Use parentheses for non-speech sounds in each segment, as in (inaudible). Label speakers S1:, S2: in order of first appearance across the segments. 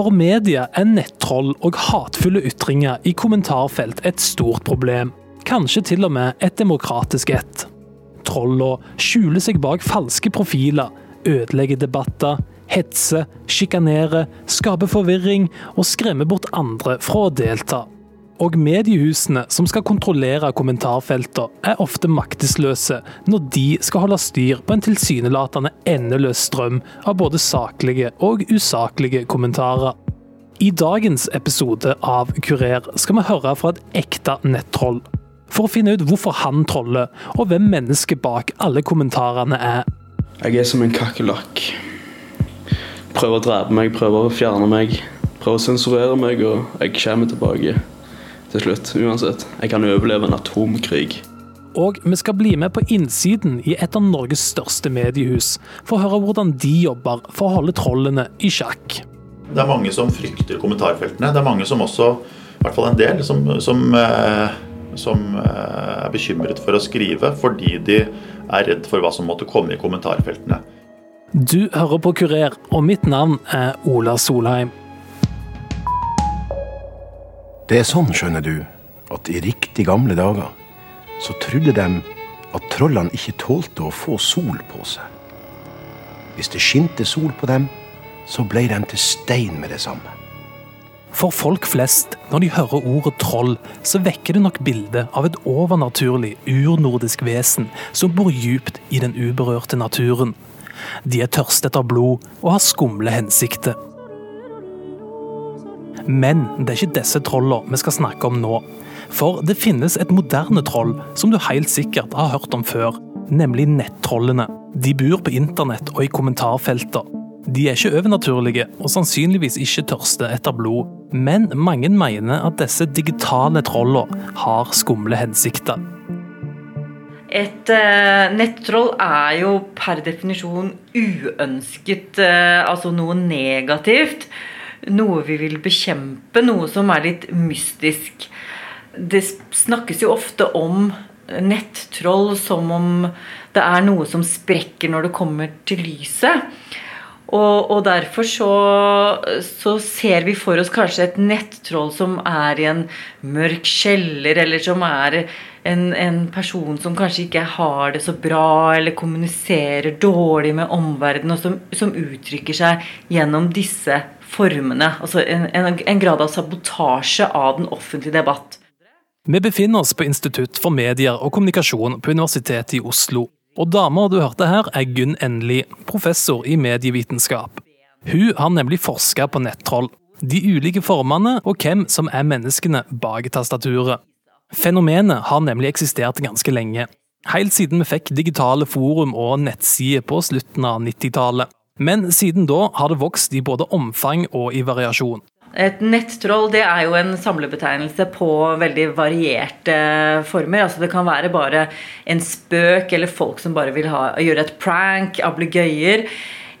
S1: For media er nettroll og hatefulle ytringer i kommentarfelt et stort problem. Kanskje til og med et demokratisk ett. Trollene skjuler seg bak falske profiler, ødelegger debatter, hetser, sjikanerer, skaper forvirring og skremmer bort andre fra å delta. Og mediehusene som skal kontrollere kommentarfeltene, er ofte maktesløse når de skal holde styr på en tilsynelatende endeløs strøm av både saklige og usaklige kommentarer. I dagens episode av Kurer skal vi høre fra et ekte nettroll. For å finne ut hvorfor han troller, og hvem mennesket bak alle kommentarene er.
S2: Jeg er som en kakerlakk. Prøver å drepe meg, prøver å fjerne meg. Prøver å sensurere meg, og jeg kommer tilbake til slutt. Uansett. Jeg kan overleve en atomkrig.
S1: Og vi skal bli med på innsiden i et av Norges største mediehus, for å høre hvordan de jobber for å holde trollene i sjakk.
S3: Det er mange som frykter kommentarfeltene. Det er mange som også, i hvert fall en del, som, som, eh, som eh, er bekymret for å skrive fordi de er redd for hva som måtte komme i kommentarfeltene.
S1: Du hører på Kurer, og mitt navn er Ola Solheim.
S4: Det er sånn, skjønner du, at i riktig gamle dager så trodde de at trollene ikke tålte å få sol på seg. Hvis det skinte sol på dem, så ble de til stein med det samme.
S1: For folk flest, når de hører ordet troll, så vekker det nok bildet av et overnaturlig, urnordisk vesen som bor djupt i den uberørte naturen. De er tørste etter blod og har skumle hensikter. Men det er ikke disse trollene vi skal snakke om nå. For det finnes et moderne troll som du helt sikkert har hørt om før, nemlig nettrollene. De bor på internett og i kommentarfelter. De er ikke overnaturlige og sannsynligvis ikke tørste etter blod, men mange mener at disse digitale trollene har skumle hensikter.
S5: Et uh, nettroll er jo per definisjon uønsket, uh, altså noe negativt. Noe vi vil bekjempe, noe som er litt mystisk. Det snakkes jo ofte om nettroll som om det er noe som sprekker når det kommer til lyset. Og, og derfor så, så, ser vi for oss kanskje et nettroll som er i en mørk kjeller, eller som er en, en, person som kanskje ikke har det så bra, eller kommuniserer dårlig med omverdenen, og som, som, uttrykker seg gjennom disse formene. Altså en, en, en grad av sabotasje av den offentlige debatt.
S1: Vi befinner oss på Institutt for medier og kommunikasjon på Universitetet i Oslo. Og dama du hørte her, er Gunn Endli, professor i medievitenskap. Hun har nemlig forska på nettroll, de ulike formene og hvem som er menneskene bak tastaturet. Fenomenet har nemlig eksistert ganske lenge, helt siden vi fikk digitale forum og nettsider på slutten av 90-tallet. Men siden da har det vokst i både omfang og i variasjon.
S5: Et nettroll det er jo en samlebetegnelse på veldig varierte former. Altså Det kan være bare en spøk, eller folk som bare vil ha, gjøre et prank, ablegøyer.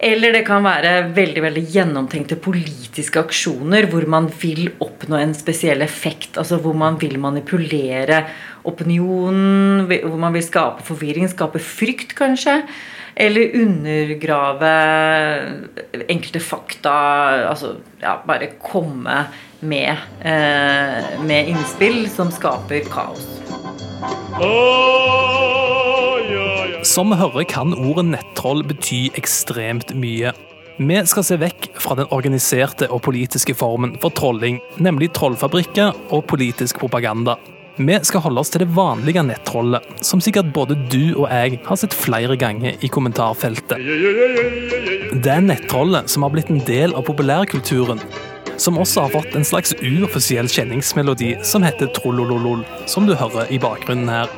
S5: Eller det kan være veldig veldig gjennomtenkte politiske aksjoner hvor man vil oppnå en spesiell effekt. Altså hvor man vil manipulere opinionen, hvor man vil skape forvirring, skape frykt, kanskje. Eller undergrave enkelte fakta. Altså ja, bare komme med, eh, med innspill som skaper kaos.
S1: Som vi hører, kan ordet nettroll bety ekstremt mye. Vi skal se vekk fra den organiserte og politiske formen for trolling, nemlig trollfabrikker og politisk propaganda. Vi skal holde oss til det vanlige nettrollet, som sikkert både du og jeg har sett flere ganger i kommentarfeltet. Det er nettrollet som har blitt en del av populærkulturen. Som også har fått en slags uoffisiell kjenningsmelodi som heter trollololol, som du hører i bakgrunnen her.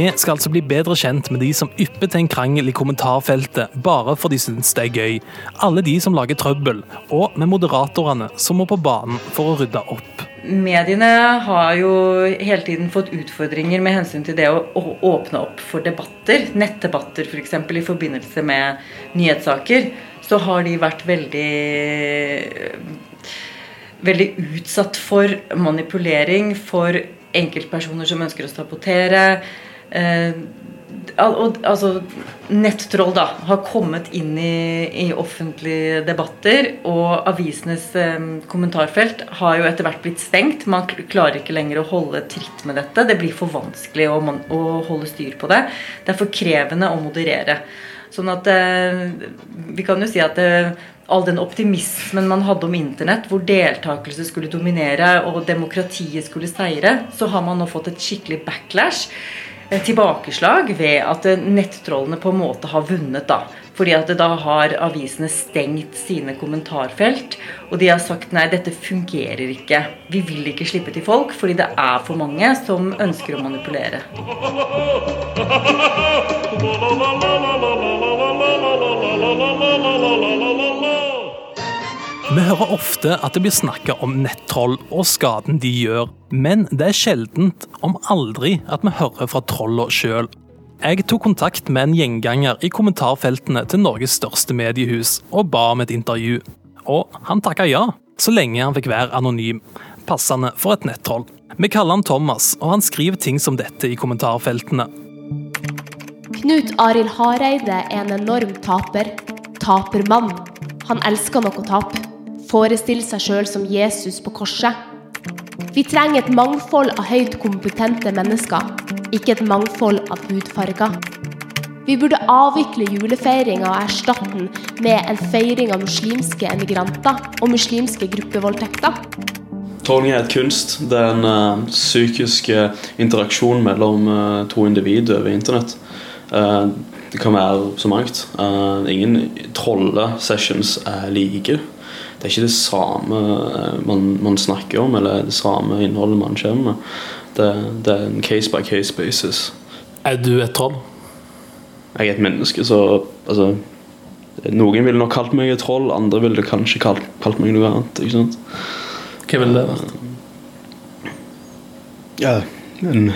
S1: Vi skal altså bli bedre kjent med de som ypper til en krangel i kommentarfeltet bare for de syns det er gøy. Alle de som lager trøbbel, og med moderatorene som må på banen for å rydde opp.
S5: Mediene har jo hele tiden fått utfordringer med hensyn til det å, åpne opp for debatter. Nettdebatter f.eks. For i forbindelse med nyhetssaker. Så har de vært veldig veldig utsatt for manipulering, for enkeltpersoner som ønsker å sabotere eh, altså, nettroll da, har kommet inn i, i, offentlige debatter, og avisenes eh, kommentarfelt har jo etter hvert blitt stengt. Man klarer ikke lenger å holde tritt med dette. Det blir for vanskelig å, å holde styr på det. Det er for krevende å moderere. Sånn at eh, Vi kan jo si at eh, all den optimismen man hadde om internett, hvor deltakelse skulle dominere og demokratiet skulle seire, så har man nå fått et skikkelig backlash tilbakeslag ved at nettrollene på en måte har vunnet. da. Fordi at da har avisene stengt sine kommentarfelt. Og de har sagt nei, dette fungerer ikke. Vi vil ikke slippe til folk fordi det er for mange som ønsker å manipulere. (laughs)
S1: Vi hører ofte at det blir snakka om nettroll og skaden de gjør, men det er sjeldent, om aldri, at vi hører fra trolla sjøl. Jeg tok kontakt med en gjenganger i kommentarfeltene til Norges største mediehus og ba om et intervju. Og han takka ja, så lenge han fikk være anonym. Passende for et nettroll. Vi kaller han Thomas, og han skriver ting som dette i kommentarfeltene.
S6: Knut Arild Hareide er en enorm taper. Tapermann. Han elsker noe å tape forestille seg sjøl som Jesus på korset. Vi trenger et mangfold av høyt kompetente mennesker, ikke et mangfold av hudfarger. Vi burde avvikle julefeiringa og erstatte den med en feiring av muslimske emigranter og muslimske gruppevoldtekter.
S2: Trolling er et kunst. Det er en uh, psykisk uh, interaksjon mellom uh, to individ over internett. det kan være så mangt. ingen trollesessions er like det er ikke det samme eh, man, man, snakker om, eller det samme innholdet man kommer med. Det, det er en case by case basis.
S1: Er du et troll?
S2: Jeg er et menneske, så altså Noen ville nok kalt meg et troll, andre ville kanskje kalt, kalt meg noe annet. ikke sant?
S1: Hva ville det vært?
S2: Ja, en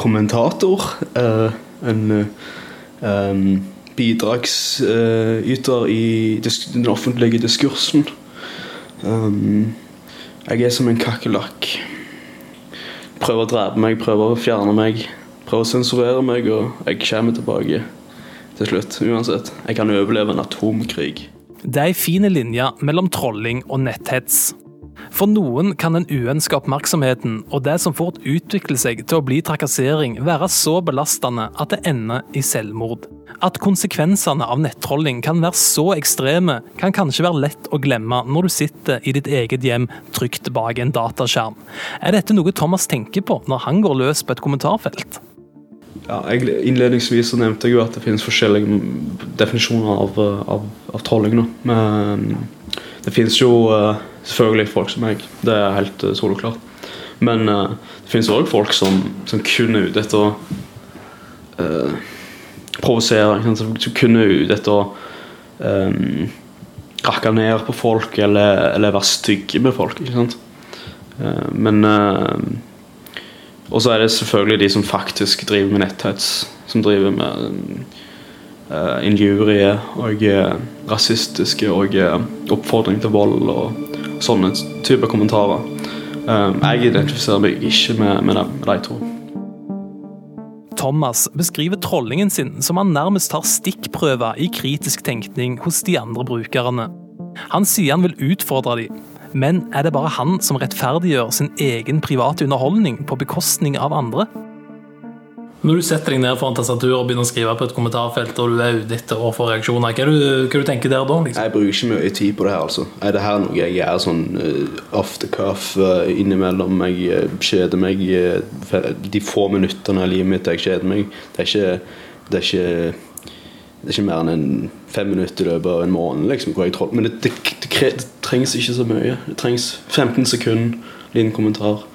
S2: kommentator. Uh, en um, bidragsyter i den offentlige diskursen. Um, jeg er som en kakerlakk. Prøver å drepe meg, prøver å fjerne meg, prøver å sensurere meg, og jeg kommer tilbake til slutt. Uansett. Jeg kan overleve en atomkrig.
S1: Det er ei fin linje mellom trolling og netthets. For noen kan den uønska oppmerksomheten og det som fort utvikler seg til å bli trakassering, være så belastende at det ender i selvmord. At konsekvensene av nettrolling kan være så ekstreme, kan kanskje være lett å glemme når du sitter i ditt eget hjem trygt bak en dataskjerm. Er dette noe Thomas tenker på når han går løs på et kommentarfelt?
S2: Ja, jeg, innledningsvis så nevnte jeg jo at det finnes forskjellige definisjoner av, av, av trolling. Men det finnes jo uh, selvfølgelig folk som meg. Det er helt uh, soloklart. Men uh, det finnes òg folk som, som kun er ute etter å uh, provosere. Som kun er ute etter å um, rakke ned på folk eller, eller være stygge med folk. ikke? Uh, men Og så er det selvfølgelig de som faktisk driver med netthets. Som driver med uh, injurie og rasistiske og oppfordring til vold og sånne typer kommentarer. jeg identifiserer meg ikke med, med, dem, med de to.
S1: Thomas beskriver trollingen sin som han nærmest tar stikkprøver i kritisk tenkning hos de andre brukerne. Han sier han vil utfordre dem, men er det bare han som rettferdiggjør sin egen private underholdning på bekostning av andre? Når du setter deg ned foran tastaturet og begynner å skrive på et kommentarfelt, og du er ute etter å få reaksjoner, hva, du, hva du tenker der da? Liksom?
S2: Jeg bruker ikke mye tid på det her. altså. Er det her noe jeg gjør sånn uh, off the cuff uh, innimellom jeg uh, kjeder meg de få minuttene av livet mitt jeg kjeder meg? Det er ikke, det er ikke, det er ikke mer enn en fem minutter i løpet av en måned. liksom, Men det, det, det, trengs ikke så mye. Det trengs 15 sekunder, liten kommentar,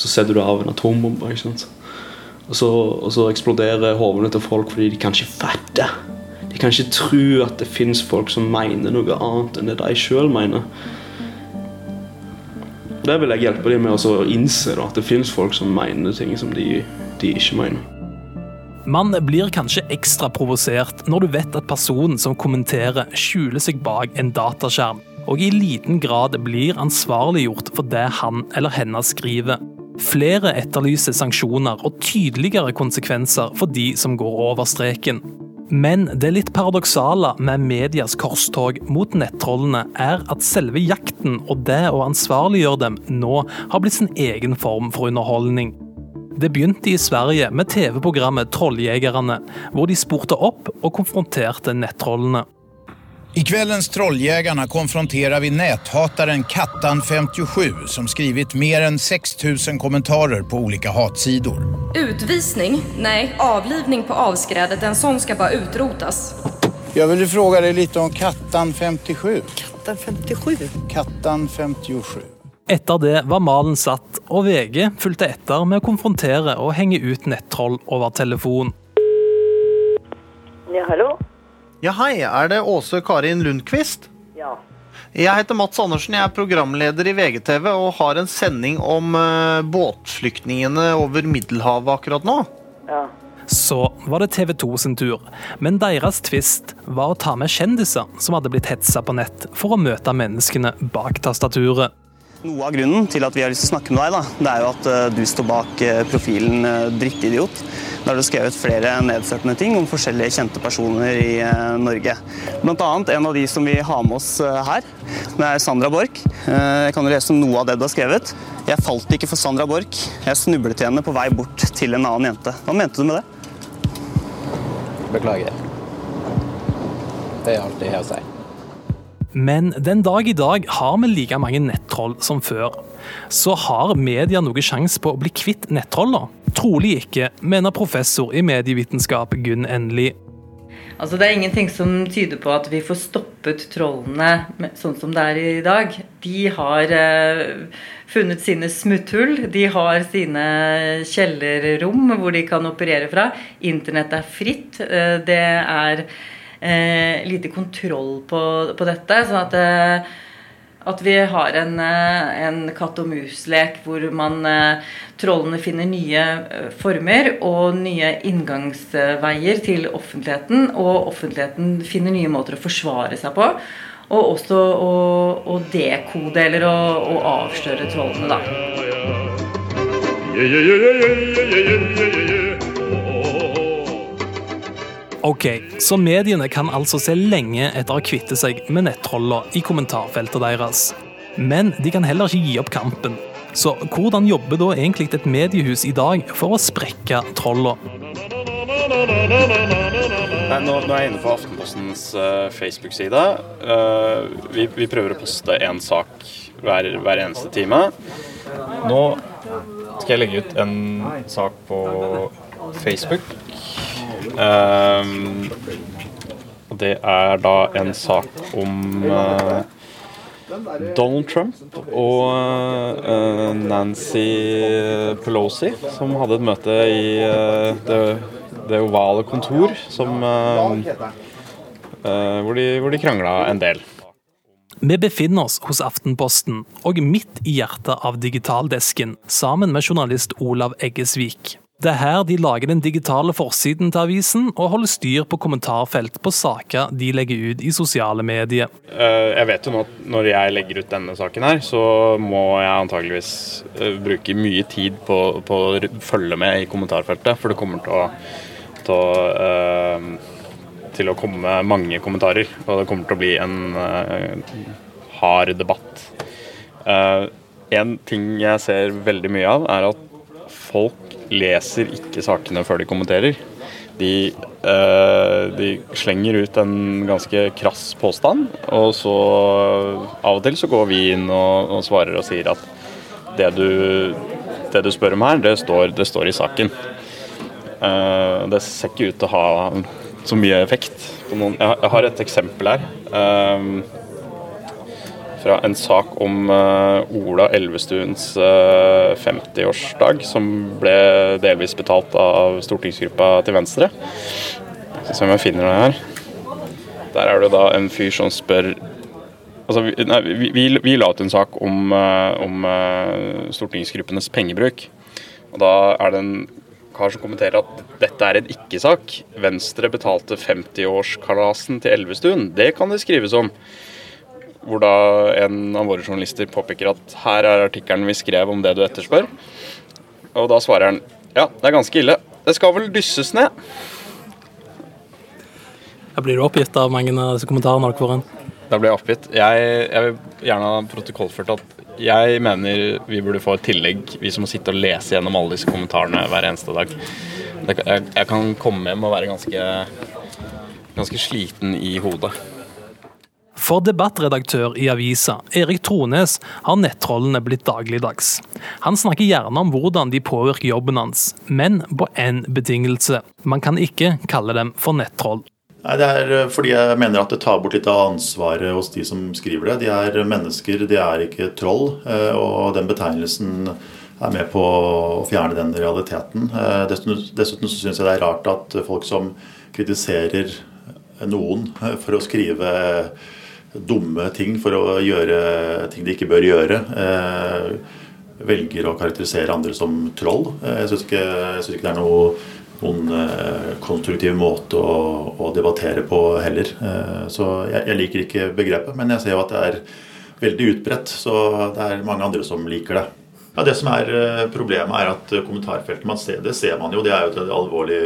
S2: så setter du av en atombombe. ikke sant? Og så, og så eksploderer hodene til folk fordi de kan ikke fatte. De kan ikke tro at det fins folk som mener noe annet enn det de sjøl mener. Det vil jeg hjelpe dem med å innse, da, at det fins folk som mener ting som de, de ikke mener.
S1: Man blir kanskje ekstra provosert når du vet at personen som kommenterer, skjuler seg bak en dataskjerm, og i liten grad blir ansvarliggjort for det han eller henne skriver. Flere etterlyser sanksjoner og tydeligere konsekvenser for de som går over streken. Men det litt paradoksale med medias korstog mot nettrollene er at selve jakten og det å ansvarliggjøre dem nå har blitt sin egen form for underholdning. Det begynte i Sverige med TV-programmet Trolljegerne, hvor de spurte opp og konfronterte nettrollene.
S7: I kvällens Trolljägarna konfronterar vi näthataren Kattan57 som skrivit mer än 6000 kommentarer på olika hatsidor.
S8: Utvisning? Nej, avlivning på avskrädet. En sån ska bara utrotas.
S7: Jag vill fråga dig lite om Kattan57.
S9: Kattan 57?
S7: Kattan57.
S1: Etter det var malen satt, og VG fulgte etter med å konfrontere og henge ut nettroll over telefon.
S9: Ja, hallo?
S10: Ja, hei. Er det Åse Karin Lundqvist?
S9: Ja.
S10: Jeg heter Mats Andersen, jeg er programleder i VGTV og har en sending om uh, båtflyktningene over Middelhavet akkurat nå.
S9: Ja.
S1: Så var det TV 2 sin tur, men deres tvist var å ta med kjendiser som hadde blitt hetsa på nett, for å møte menneskene bak tastaturet.
S11: Noe av grunnen til at vi har lyst til å snakke med deg, da, det er jo at uh, du står bak uh, profilen uh, Drittidiot. Der har du skrevet flere nedsettende ting om forskjellige kjente personer i Norge. Blant annet en av de som vi har med oss her. Det er Sandra Borch. Jeg kan jo lese noe av det du har skrevet. Jeg falt ikke for Sandra Borch. Jeg snublet til henne på vei bort til en annen jente. Hva mente du med det?
S12: Beklager. Det er alt jeg har å si.
S1: Men den dag i dag har vi like mange nettroll som før. Så har media noe sjanse på å bli kvitt nettroller? Trolig ikke, mener professor i medievitenskap Gunn Endelig.
S5: Altså, det er ingenting som tyder på at vi får stoppet trollene sånn som det er i dag. De har eh, funnet sine smutthull. De har sine kjellerrom hvor de kan operere fra. Internett er fritt. Eh, det er lite kontroll på, på dette. sånn at, eh, at vi har en, eh, en katt og mus-lek hvor man eh, trollene finner nye eh, former og nye inngangsveier til offentligheten. Og offentligheten finner nye måter å forsvare seg på. Og også å, å dekode eller å, å avsløre trollene, da.
S13: Yeah, yeah, yeah,
S1: Ok, så mediene kan altså se lenge etter å kvitte seg med nettroller i kommentarfeltet deres. Men de kan heller ikke gi opp kampen. Så hvordan jobber da egentlig et mediehus i dag for å sprekke trolla?
S14: Nå, nå, er jeg inne på Aftenpostens uh, Facebook-side. Uh, vi, vi, prøver å poste én sak hver, hver, eneste time. Nå skal jeg legge ut en sak på Facebook Um, det er da en sak om uh, Donald Trump og uh, Nancy Pelosi, som hadde et møte i uh, det, det, ovale kontor, som, hvor de, hvor de krangla en del.
S1: Vi befinner oss hos Aftenposten, og midt i hjertet av digitaldesken, sammen med journalist Olav Eggesvik. Det er her de lager den digitale forsiden til avisen, og holder styr på kommentarfelt på saker de legger ut i sosiale medier.
S14: Eh, jeg vet jo nå at når jeg legger ut denne saken her, så må jeg antageligvis eh, bruke mye tid på, på å følge med i kommentarfeltet, for det kommer til å, til å, uh, til å komme mange kommentarer. Og det kommer til å bli en hard debatt. En ting jeg ser veldig mye av, er at folk leser ikke sakene før de kommenterer. De, eh, de, slenger ut en ganske krass påstand, og så av og til så går vi inn og, og svarer og sier at det du, det du, spør om her, det står, det står i saken. Eh, det ser ikke ut til å ha så mye effekt. Jeg, har et eksempel her. Eh, fra en sak om uh, Ola Elvestuens uh, 50-årsdag, som ble delvis betalt av stortingsgruppa til Venstre. Skal se om jeg finner det her. Der er det da en fyr som spør Altså, vi, nei, vi, vi, vi la ut en sak om, uh, om stortingsgruppenes pengebruk. Og da er det en kar som kommenterer at dette er en ikke-sak. Venstre betalte 50-årskalasen til Elvestuen. Det kan det skrives om hvor da en av våre journalister påpeker at her er artikkelen vi skrev om det du etterspør. Og da svarer han ja, det er ganske ille. Det skal vel dysses ned.
S1: Da blir du oppgitt av mange av disse kommentarene dere får inn?
S14: Da blir jeg oppgitt. Jeg, jeg vil gjerne ha protokollført at jeg mener vi burde få et tillegg, vi som må sitte og lese gjennom alle disse kommentarene hver eneste dag. Jeg, jeg kan komme hjem og være ganske, ganske sliten i hodet.
S1: For debattredaktør i avisa, Erik Trones, har nettrollene blitt dagligdags. Han snakker gjerne om hvordan de påvirker jobben hans, men på én betingelse. Man kan ikke kalle dem for nettroll.
S3: Nei, Det er eh, fordi jeg mener at det tar bort litt av ansvaret hos de som skriver det. De er mennesker, de er ikke troll. eh, Og den betegnelsen er med på å fjerne den realiteten. Eh, Dessuten, syns jeg det er rart at folk som kritiserer noen for å skrive dumme ting, for å gjøre ting de ikke bør gjøre, eh, velger å karakterisere andre som troll. Eh, Jeg syns ikke, ikke det er noe noen eh, konstruktiv måte å, å debattere på heller. Så jeg, jeg liker ikke begrepet, men jeg ser jo at det er veldig utbredt. Så det er mange andre som liker det. Ja, Det som er problemet, er at kommentarfeltet man ser, Det ser man jo, det er jo et alvorlig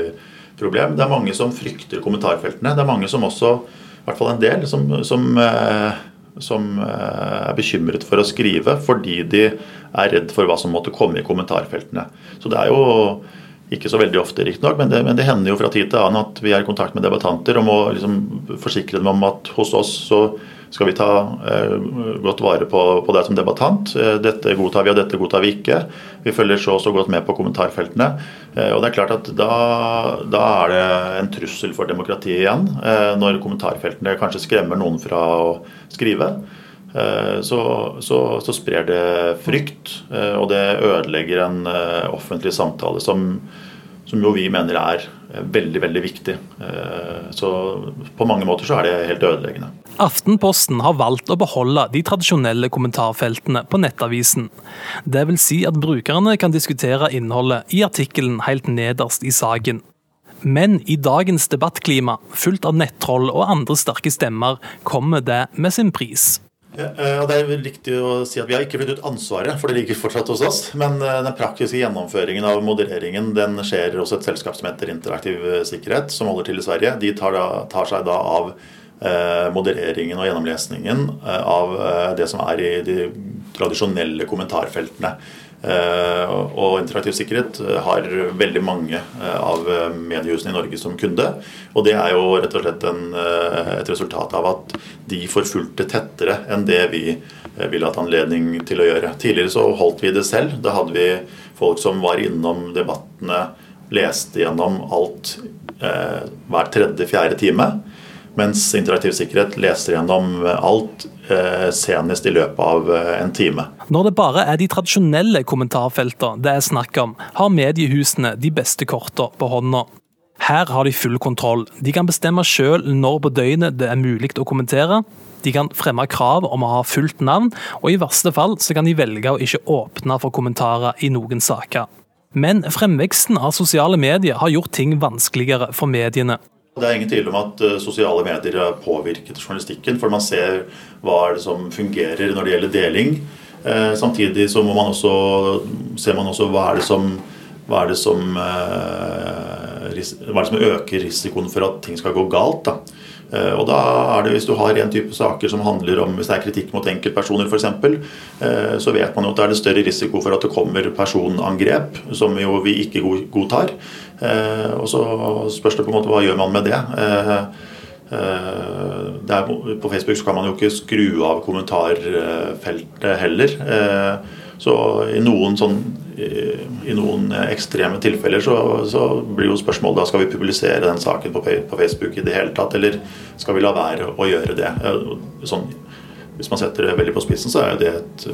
S3: problem. Det er mange som frykter kommentarfeltene. Det er mange som også, i hvert fall en del, som, som, eh, som eh, er bekymret for å skrive fordi de er redd for hva som måtte komme i kommentarfeltene. Så det er jo ikke så veldig ofte, riktignok, men, men det hender jo fra tid til annen at vi er i kontakt med debattanter og må liksom forsikre dem om at hos oss så skal vi ta eh, godt vare på, på deg som debattant. Eh, dette godtar vi, og dette godtar vi ikke. Vi følger så og så godt med på kommentarfeltene. Eh, og det er klart at da, da er det en trussel for demokratiet igjen, når kommentarfeltene kanskje skremmer noen fra å skrive. Så, så, så sprer det frykt, og det ødelegger en offentlig samtale som, som jo vi mener er veldig, veldig viktig. Eh, Så på mange måter så er det helt ødeleggende.
S1: Aftenposten har valgt å beholde de tradisjonelle kommentarfeltene på nettavisen. Det vil si at brukerne kan diskutere innholdet i artikkelen helt nederst i saken. Men i dagens debattklima, fullt av nettroll og andre sterke stemmer, kommer det med sin pris.
S3: Ja, eh, det er riktig å si at Vi har ikke flyttet ut ansvaret, for det ligger fortsatt hos oss. Men eh, den praktiske gjennomføringen av modereringen den skjer hos et selskap som heter Interaktiv eh, sikkerhet, som holder til i Sverige. De tar, da, tar seg da av modereringen og gjennomlesningen av det som er i de tradisjonelle kommentarfeltene. Eh, og- Interaktiv sikkerhet eh, har veldig mange eh, av eh, mediehusene i Norge som kunde. Og det er jo rett og slett en, et resultat av at de forfulgte tettere enn det vi ville hatt anledning til å gjøre. Tidligere så holdt vi det selv. Da hadde vi folk som var innom debattene, leste gjennom alt eh, hver tredje-fjerde time. Mens Interaktiv sikkerhet leser gjennom alt eh, senest i løpet av en time.
S1: Når det bare er de tradisjonelle kommentarfeltene det er snakk om, har mediehusene de beste kortene på hånda. Her har de full kontroll. De kan bestemme sjøl når på døgnet det er mulig å kommentere. De kan fremme krav om å ha fullt navn, og i verste fall så kan de velge å ikke åpne for kommentarer i noen saker. Men fremveksten av sosiale medier har gjort ting vanskeligere for mediene.
S3: Det er ingen tvil om at eh, sosiale medier har påvirket journalistikken, for man ser hva er det som fungerer når det gjelder deling. Eh, samtidig så må man også, ser man også hva er det som, hva er det som, eh, hva er det som øker risikoen for at ting skal gå galt. Da. Eh, Og da er det, Hvis du har en type saker som handler om hvis det er kritikk mot enkeltpersoner f.eks., så vet man jo at det er det større risiko for at det kommer personangrep, som jo vi ikke godtar. Og så spørs det på en måte hva gjør man med det. Eh, eh, det er, på Facebook så kan man jo ikke skru av kommentarfeltet heller. Eh, Så i noen, sånn, i i noen ekstreme tilfeller så, så blir jo spørsmålet da skal vi publisere den saken på, Facebook i det hele tatt, eller skal vi la være å gjøre det. Eh, Sånn, hvis man setter det veldig på spissen, så er det et,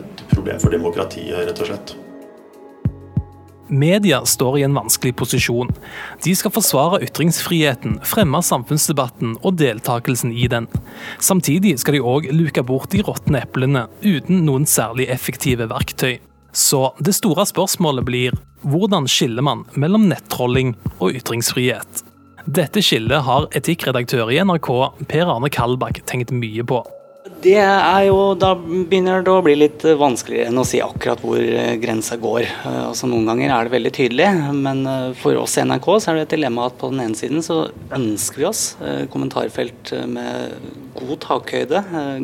S3: et problem for demokratiet, rett og slett.
S1: Media står i en vanskelig posisjon. De skal forsvare ytringsfriheten, fremme samfunnsdebatten og deltakelsen i den. Samtidig skal de òg luke bort de råtne eplene, uten noen særlig effektive verktøy. Så det store spørsmålet blir hvordan skiller man mellom nettrolling og ytringsfrihet? Dette skillet har etikkredaktør i NRK Per Arne Kalbakk tenkt mye på.
S9: Det er jo, Da begynner det å bli litt vanskeligere enn å si akkurat hvor eh, grensa går. Eh, Altså Noen ganger er det veldig tydelig, men eh, for oss i NRK så er det et dilemma at på den ene siden så ønsker vi oss kommentarfelt med god takhøyde,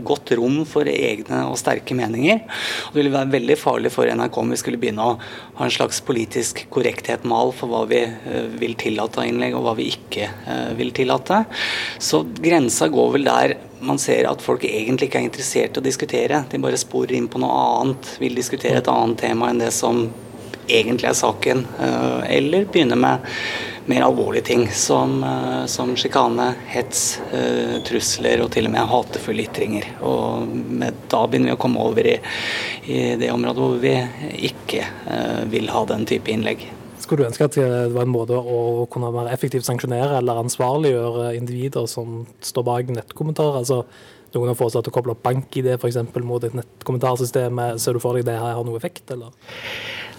S9: godt rom for egne og sterke meninger. Og det ville være veldig farlig for NRK om vi skulle begynne å ha en slags politisk korrekthet-mal for hva vi vil tillate av innlegg, og hva vi ikke vil tillate. Så grensa går vel der man ser at folk egentlig ikke er interessert i å diskutere. De bare sporer inn på noe annet, vil diskutere et annet tema enn det som egentlig er saken. eh, Eller begynne med mer alvorlige ting som, eh, som sjikane, hets, eh, trusler og til og med hatefulle ytringer. Og med, da begynner vi å komme over i, i det området hvor vi ikke vil ha den type innlegg.
S1: Skulle du ønske at det var en måte å kunne mer effektivt sanksjonere eller ansvarliggjøre individer som står bak nettkommentarer? Altså, noen har foreslått å koble opp bank-ID eksempel, mot et nettkommentarsystem. Ser du for deg det her har noe effekt, eller?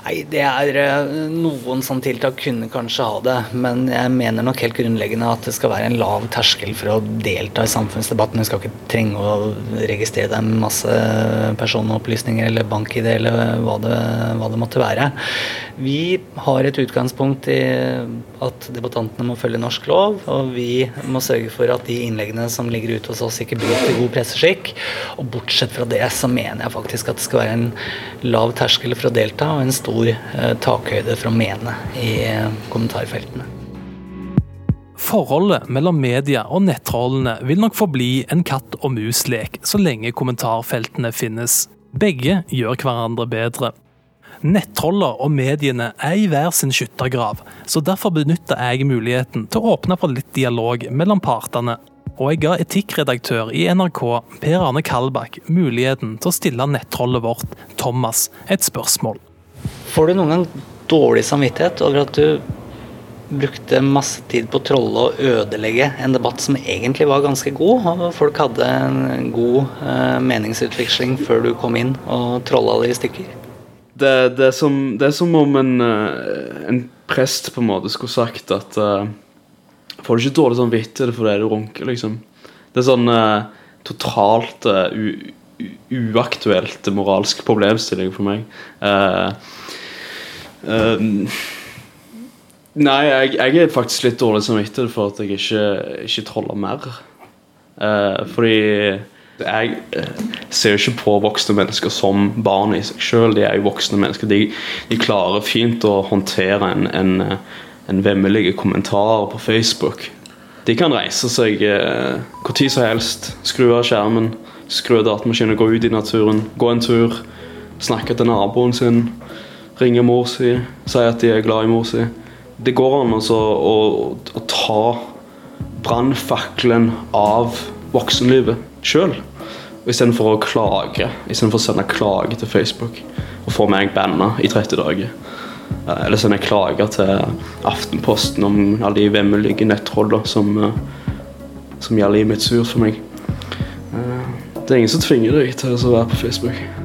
S9: Nei, det er eh, Noen sånne tiltak kunne kanskje ha det, men jeg mener nok helt grunnleggende at det skal være en lav terskel for å delta i samfunnsdebatten. Du skal ikke trenge å registrere deg med masse personopplysninger eller bank-ID eller hva det, hva det måtte være. Vi har et utgangspunkt i at debattantene må følge norsk lov, og vi må sørge for at de innleggene som ligger ute hos oss, ikke bryter god presseskikk. Og bortsett fra det så mener jeg faktisk at det skal være en lav terskel for å delta, og en stor eh, takhøyde for å mene i eh, kommentarfeltene.
S1: Forholdet mellom media og nettrollene vil nok forbli en katt og mus-lek så lenge kommentarfeltene finnes. Begge gjør hverandre bedre. Nettroller og mediene er i hver sin skyttergrav, så derfor benytter jeg muligheten til å åpne for litt dialog mellom partene. Og jeg ga etikkredaktør i NRK, Per Arne Kalbakk, muligheten til å stille nettrollet vårt, Thomas, et spørsmål.
S9: Får du noen gang dårlig samvittighet over at du brukte masse tid på å trolle og ødelegge en debatt som egentlig var ganske god, og folk hadde en god eh, meningsutveksling før du kom inn og trolla det i stykker?
S2: Det, det, er som, det er som om en, eh, en prest på en måte skulle sagt at uh, Får du ikke dårlig samvittighet fordi du runker, liksom? Det er sånn eh, totalt uh, uaktuelt moralsk problemstilling for meg. Uh, uh, nei, jeg, jeg er faktisk litt dårlig samvittighet for at jeg ikke, ikke troller mer. Fordi jeg ser jo ikke på voksne mennesker som barn i seg sjøl. De er jo voksne mennesker. De, de klarer fint å håndtere en, en, en vemmelig kommentar på Facebook. De kan reise seg eh, hvor tid som helst, skru av skjermen, skru av datamaskinen, gå ut i naturen, gå en tur, snakke til naboen sin, ringe mor si, si at de er glad i mor si. Det går an altså å, å ta brannfakkelen av voksenlivet sjøl. Istedenfor å klage, istedenfor å sende klage til Facebook og få meg banna i 30 dager. Eh, sender jeg klager til Aftenposten om alle de vemmelige nettrollene som, eh, som gjør livet mitt surt for meg. Eh, Det er ingen som tvinger deg til å være på Facebook.